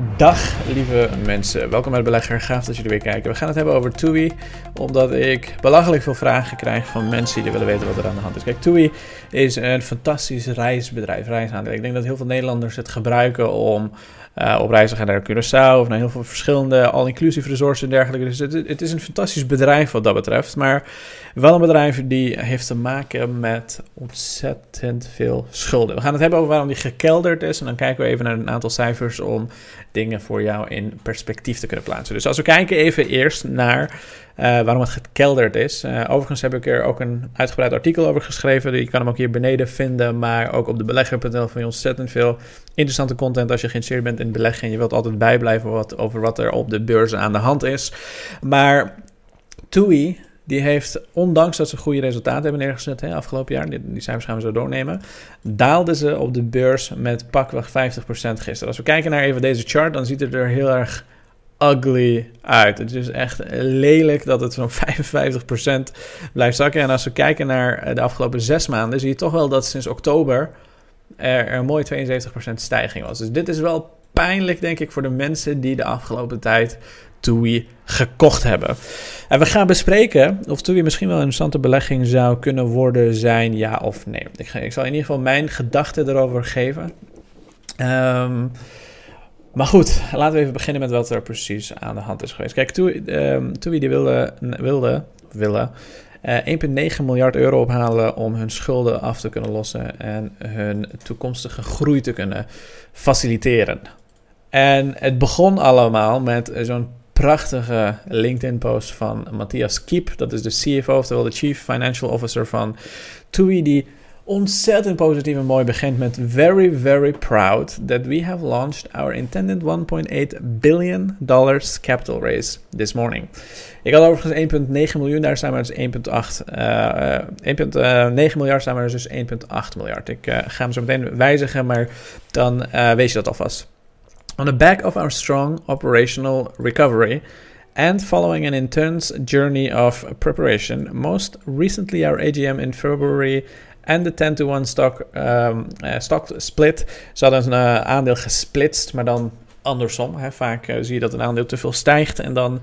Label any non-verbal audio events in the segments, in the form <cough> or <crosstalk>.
Dag lieve mensen, welkom bij de Belegger. Gaaf dat jullie weer kijken. We gaan het hebben over TUI, omdat ik belachelijk veel vragen krijg van mensen die willen weten wat er aan de hand is. Kijk, TUI is een fantastisch reisbedrijf, reisaandeel. Ik denk dat heel veel Nederlanders het gebruiken om uh, op reis te gaan naar Curaçao of naar heel veel verschillende all-inclusive resorts en dergelijke. Dus het, het, is een fantastisch bedrijf wat dat betreft, maar wel een bedrijf die heeft te maken met ontzettend veel schulden. We gaan het hebben over waarom die gekelderd is en dan kijken we even naar een aantal cijfers om dingen voor jou in perspectief te kunnen plaatsen. Dus als we kijken even eerst naar waarom het gekelderd is. Uh, overigens heb ik er ook een uitgebreid artikel over geschreven. Je kan hem ook hier beneden vinden. Maar ook op de belegger.nl vind je ontzettend veel interessante content als je geïnteresseerd bent in beleggen. En je wilt altijd bijblijven wat, over wat er op de beurzen aan de hand is. Maar TUI die heeft, ondanks dat ze goede resultaten hebben neergezet hè, afgelopen jaar, die, die cijfers gaan we zo doornemen, daalden ze op de beurs met pakweg 50% gisteren. Als we kijken naar even deze chart, dan ziet het er heel erg ugly uit. Het is echt lelijk dat het zo'n <laughs> 55% blijft zakken. En als we kijken naar eh, de afgelopen zes maanden, zie je toch wel dat sinds oktober er, een mooi 72% stijging was. Dus dit is wel pijnlijk, denk ik, voor de mensen die de afgelopen tijd TUI gekocht hebben. En we gaan bespreken of TUI misschien wel een interessante belegging zou kunnen worden, zijn ja of nee. Ik, ik zal in ieder geval mijn gedachten erover geven. Um, maar goed, laten we even beginnen met wat er precies aan de hand is geweest. Kijk, TUI, um, die wilde, wilde, wilde uh, 1,9 miljard euro ophalen om hun schulden af te kunnen lossen en hun toekomstige groei te kunnen faciliteren. En het begon allemaal met zo'n prachtige LinkedIn-post van Matthias Kiep. Dat is de CFO, oftewel de Chief Financial Officer van TUI, ontzettend positief en mooi begint met very, very proud that we have launched our intended 1.8 billion dollars capital raise this morning. Ik had overigens 1,9 miljoen, daar staan we dus 1,8. Uh, 1,9 miljard staan we dus 1,8 miljard. Ik ga hem zo meteen wijzigen, maar dan weet je dat alvast. On the back of our strong operational recovery, and following an intense journey of preparation, most recently our AGM in February en de 10 to 1 stock, um, stock split. Ze hadden een uh, aandeel gesplitst, maar dan andersom. Hè. Vaak uh, zie je dat een aandeel te veel stijgt en dan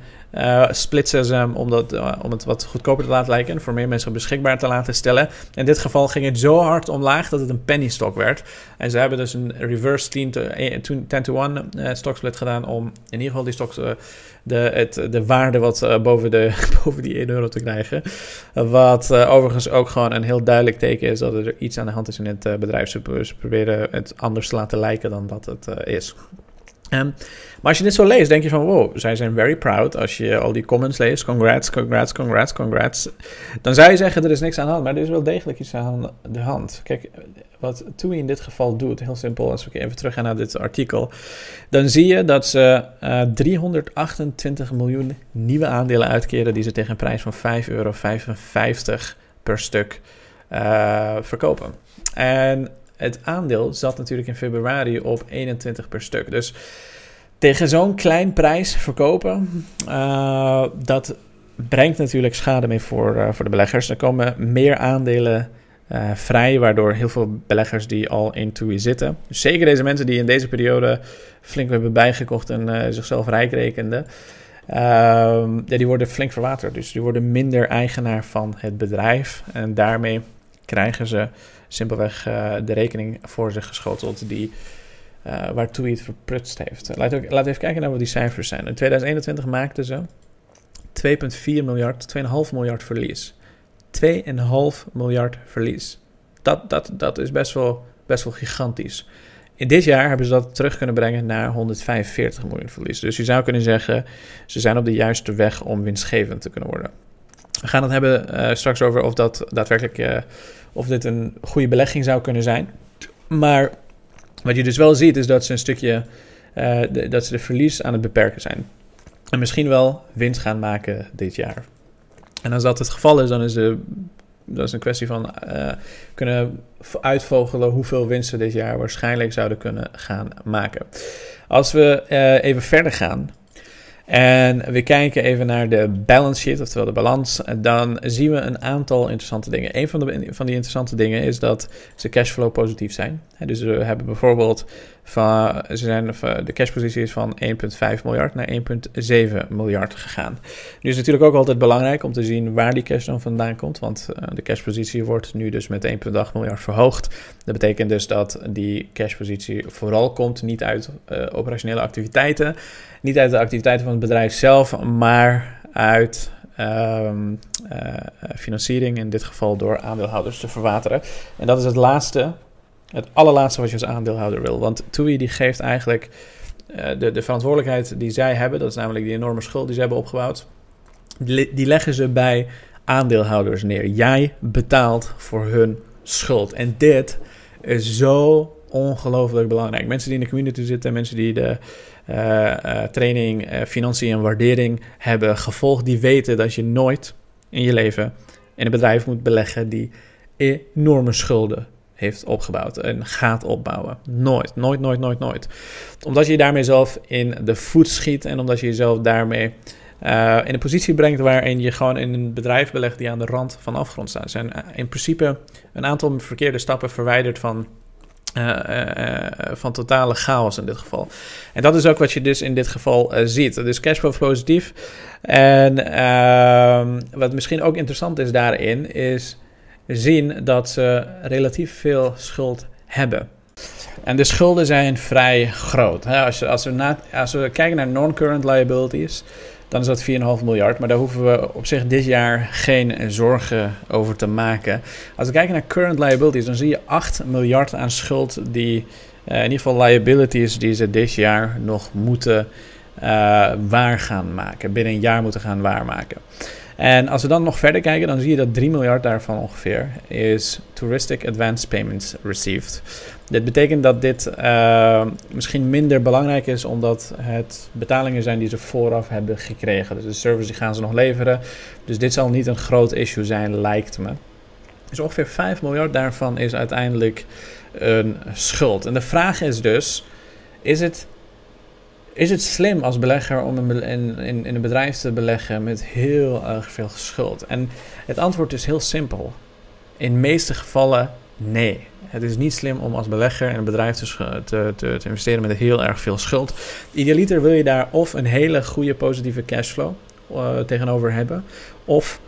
splitsen ze hem om, dat, om het wat goedkoper te laten lijken en voor meer mensen beschikbaar te laten stellen. In dit geval ging het zo hard omlaag dat het een penny stock werd. En ze hebben dus een reverse 10 to, 10 to 1 stock split gedaan om in ieder geval die stocks de, het, de waarde wat boven, de, <laughs> boven die 1 euro te krijgen. Wat overigens ook gewoon een heel duidelijk teken is dat er iets aan de hand is in het bedrijf. Ze, proberen het anders te laten lijken dan dat het is. Um, maar als je dit zo leest, denk je van wow, zij zijn very proud. Als je al die comments leest, congrats, congrats, congrats, congrats. Dan zou je zeggen, er is niks aan de hand. Maar er is wel degelijk iets aan de hand. Kijk, wat TUI in dit geval doet, heel simpel, als we even terug gaan naar dit artikel. Dan zie je dat ze uh, eh, 328 miljoen nieuwe aandelen uitkeren die ze tegen een prijs van 5,55 euro per stuk uh, verkopen. En het aandeel zat natuurlijk in februari op 21 per stuk. Dus tegen zo'n klein prijs verkopen, uh, dat brengt natuurlijk schade mee voor, uh, voor de beleggers. Er komen meer aandelen uh, vrij, waardoor heel veel beleggers die al in TUI zitten, zeker deze mensen die in deze periode flink hebben bijgekocht en zichzelf rijk rekenden, ja, die worden flink verwaterd. Dus die worden minder eigenaar van het bedrijf en daarmee krijgen ze simpelweg de rekening voor zich geschoteld die uh, waartoe hij het verprutst heeft. Ook, laat even kijken naar wat die cijfers zijn. In 2021 maakten ze 2,4 miljard, 2,5 miljard verlies. 2,5 miljard verlies. Dat, dat, dat is best wel, best wel gigantisch. In dit jaar hebben ze dat terug kunnen brengen naar 145 miljoen verlies. Dus je zou kunnen zeggen, ze zijn op de juiste weg om winstgevend te kunnen worden. We gaan het hebben uh, straks over of dat daadwerkelijk uh, of dit een goede belegging zou kunnen zijn. Maar wat je dus wel ziet is dat ze een stukje, uh, de, dat ze de verlies aan het beperken zijn. En misschien wel winst gaan maken dit jaar. En als dat het geval is, dan is, de, dat is een kwestie van kunnen uitvogelen hoeveel winst ze dit jaar waarschijnlijk zouden kunnen gaan maken. Als we even verder gaan en we kijken even naar de balance sheet, oftewel de balans. Dan zien we een aantal interessante dingen. Een van, de, van die interessante dingen is dat ze cashflow positief zijn. Dus we hebben bijvoorbeeld Van, ze zijn, de cashpositie is van 1,5 miljard naar 1,7 miljard gegaan. Nu is het natuurlijk ook altijd belangrijk om te zien waar die cash dan vandaan komt. Want uh, de cashpositie wordt nu dus met 1,8 miljard verhoogd. Dat betekent dus dat die cashpositie vooral komt niet uit uh, operationele activiteiten. Niet uit de activiteiten van het bedrijf zelf, maar uit uh, financiering. In dit geval door aandeelhouders te verwateren. En dat is het laatste het allerlaatste wat je als aandeelhouder wil. Want TUI die geeft eigenlijk uh, de, de verantwoordelijkheid die zij hebben, dat is namelijk die enorme schuld die ze hebben opgebouwd, die, leggen ze bij aandeelhouders neer. Jij betaalt voor hun schuld. En dit is zo ongelooflijk belangrijk. Mensen die in de community zitten, mensen die de uh, uh, training, uh, financiën en waardering hebben gevolgd, die weten dat je nooit in je leven in een bedrijf moet beleggen die enorme schulden heeft opgebouwd en gaat opbouwen. Nooit, nooit, nooit, nooit, nooit. Omdat je je daarmee zelf in de voet schiet en omdat je jezelf daarmee uh, in een positie brengt waarin je gewoon in een bedrijf belegt die aan de rand van afgrond staat. zijn eh, in principe een aantal verkeerde stappen verwijderd van uh, van totale chaos in dit geval. En dat is ook wat je dus in dit geval ziet. Dus cashflow positief. En ehm, wat misschien ook interessant is daarin, is zien dat ze relatief veel schuld hebben. En de schulden zijn vrij groot. Als, als, we als we kijken naar non-current liabilities, dan is dat 4,5 miljard. Maar daar hoeven we op zich dit jaar geen zorgen over te maken. Als we kijken naar current liabilities, dan zie je 8 miljard aan schuld die, uh, in ieder geval liabilities die ze dit jaar nog moeten uh, waar gaan maken. Binnen een jaar moeten gaan waarmaken. En als we dan nog verder kijken, dan zie je dat 3 miljard daarvan ongeveer is Touristic Advance Payments Received. Dit betekent dat dit uh, misschien minder belangrijk is, omdat het betalingen zijn die ze vooraf hebben gekregen. Dus de service die gaan ze nog leveren. Dus dit zal niet een groot issue zijn, lijkt me. Dus ongeveer 5 miljard daarvan is uiteindelijk een schuld. En de vraag is dus: is het is het slim als belegger om in, in, in een bedrijf te beleggen met heel erg veel schuld? En het antwoord is heel simpel. In de meeste gevallen nee. Het is niet slim om als belegger in een bedrijf te, te, te, te investeren met heel erg veel schuld. Idealiter wil je daar of een hele goede positieve cashflow uh, tegenover hebben, of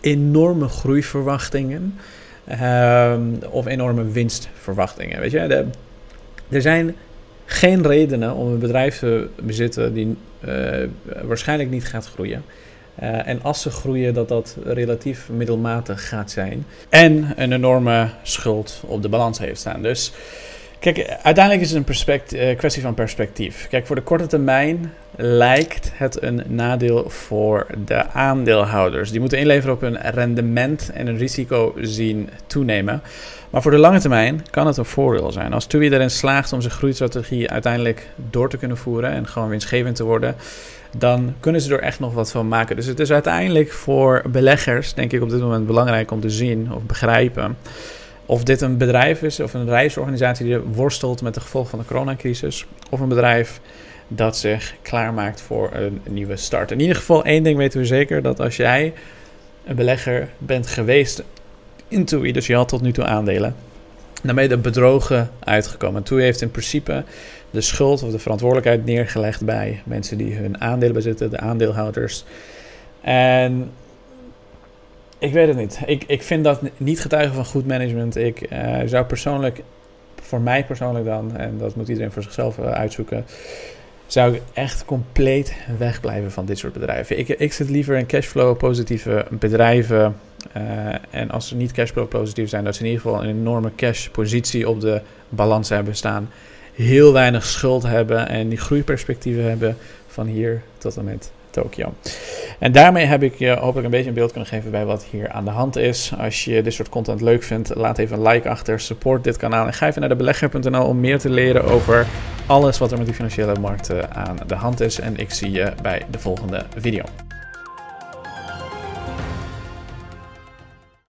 enorme groeiverwachtingen, uh, of enorme winstverwachtingen. Weet je, er zijn geen redenen om een bedrijf te bezitten die uh, waarschijnlijk niet gaat groeien. Uh, en als ze groeien, dat dat relatief middelmatig gaat zijn. En een enorme schuld op de balans heeft staan. Dus kijk, uiteindelijk is het een uh, kwestie van perspectief. Kijk, voor de korte termijn lijkt het een nadeel voor de aandeelhouders. Die moeten inleveren op hun rendement en hun risico zien toenemen. Maar voor de lange termijn kan het een voordeel zijn. Als TUI erin slaagt om zijn groeistrategie uiteindelijk door te kunnen voeren en gewoon winstgevend te worden, dan kunnen ze er echt nog wat van maken. Dus het is uiteindelijk voor beleggers, denk ik op dit moment belangrijk om te zien of begrijpen. Of dit een bedrijf is of een reisorganisatie die worstelt met de gevolgen van de coronacrisis. Of een bedrijf dat zich klaarmaakt voor een nieuwe start. In ieder geval één ding weten we zeker: dat als jij een belegger bent geweest in TUI, dus je had tot nu toe aandelen, dan ben je er bedrogen uitgekomen. TUI heeft in principe de schuld of de verantwoordelijkheid neergelegd bij mensen die hun aandelen bezitten, de aandeelhouders. En ik weet het niet. Ik, ik vind dat niet getuigen van goed management. Ik uh, zou persoonlijk, voor mij persoonlijk dan, en dat moet iedereen voor zichzelf uh, uitzoeken, zou ik echt compleet wegblijven van dit soort bedrijven. Ik, ik zit liever in cashflow positieve bedrijven. Uh, en als ze niet cashflow positief zijn, dat ze in ieder geval een enorme cash positie op de balans hebben staan. Heel weinig schuld hebben en die groeiperspectieven hebben van hier tot en met Tokio. En daarmee heb ik je hopelijk een beetje een beeld kunnen geven bij wat hier aan de hand is. Als je dit soort content leuk vindt, laat even een like achter, support dit kanaal en ga even naar de belegger.nl om meer te leren over alles wat er met die financiële markten aan de hand is. En ik zie je bij de volgende video.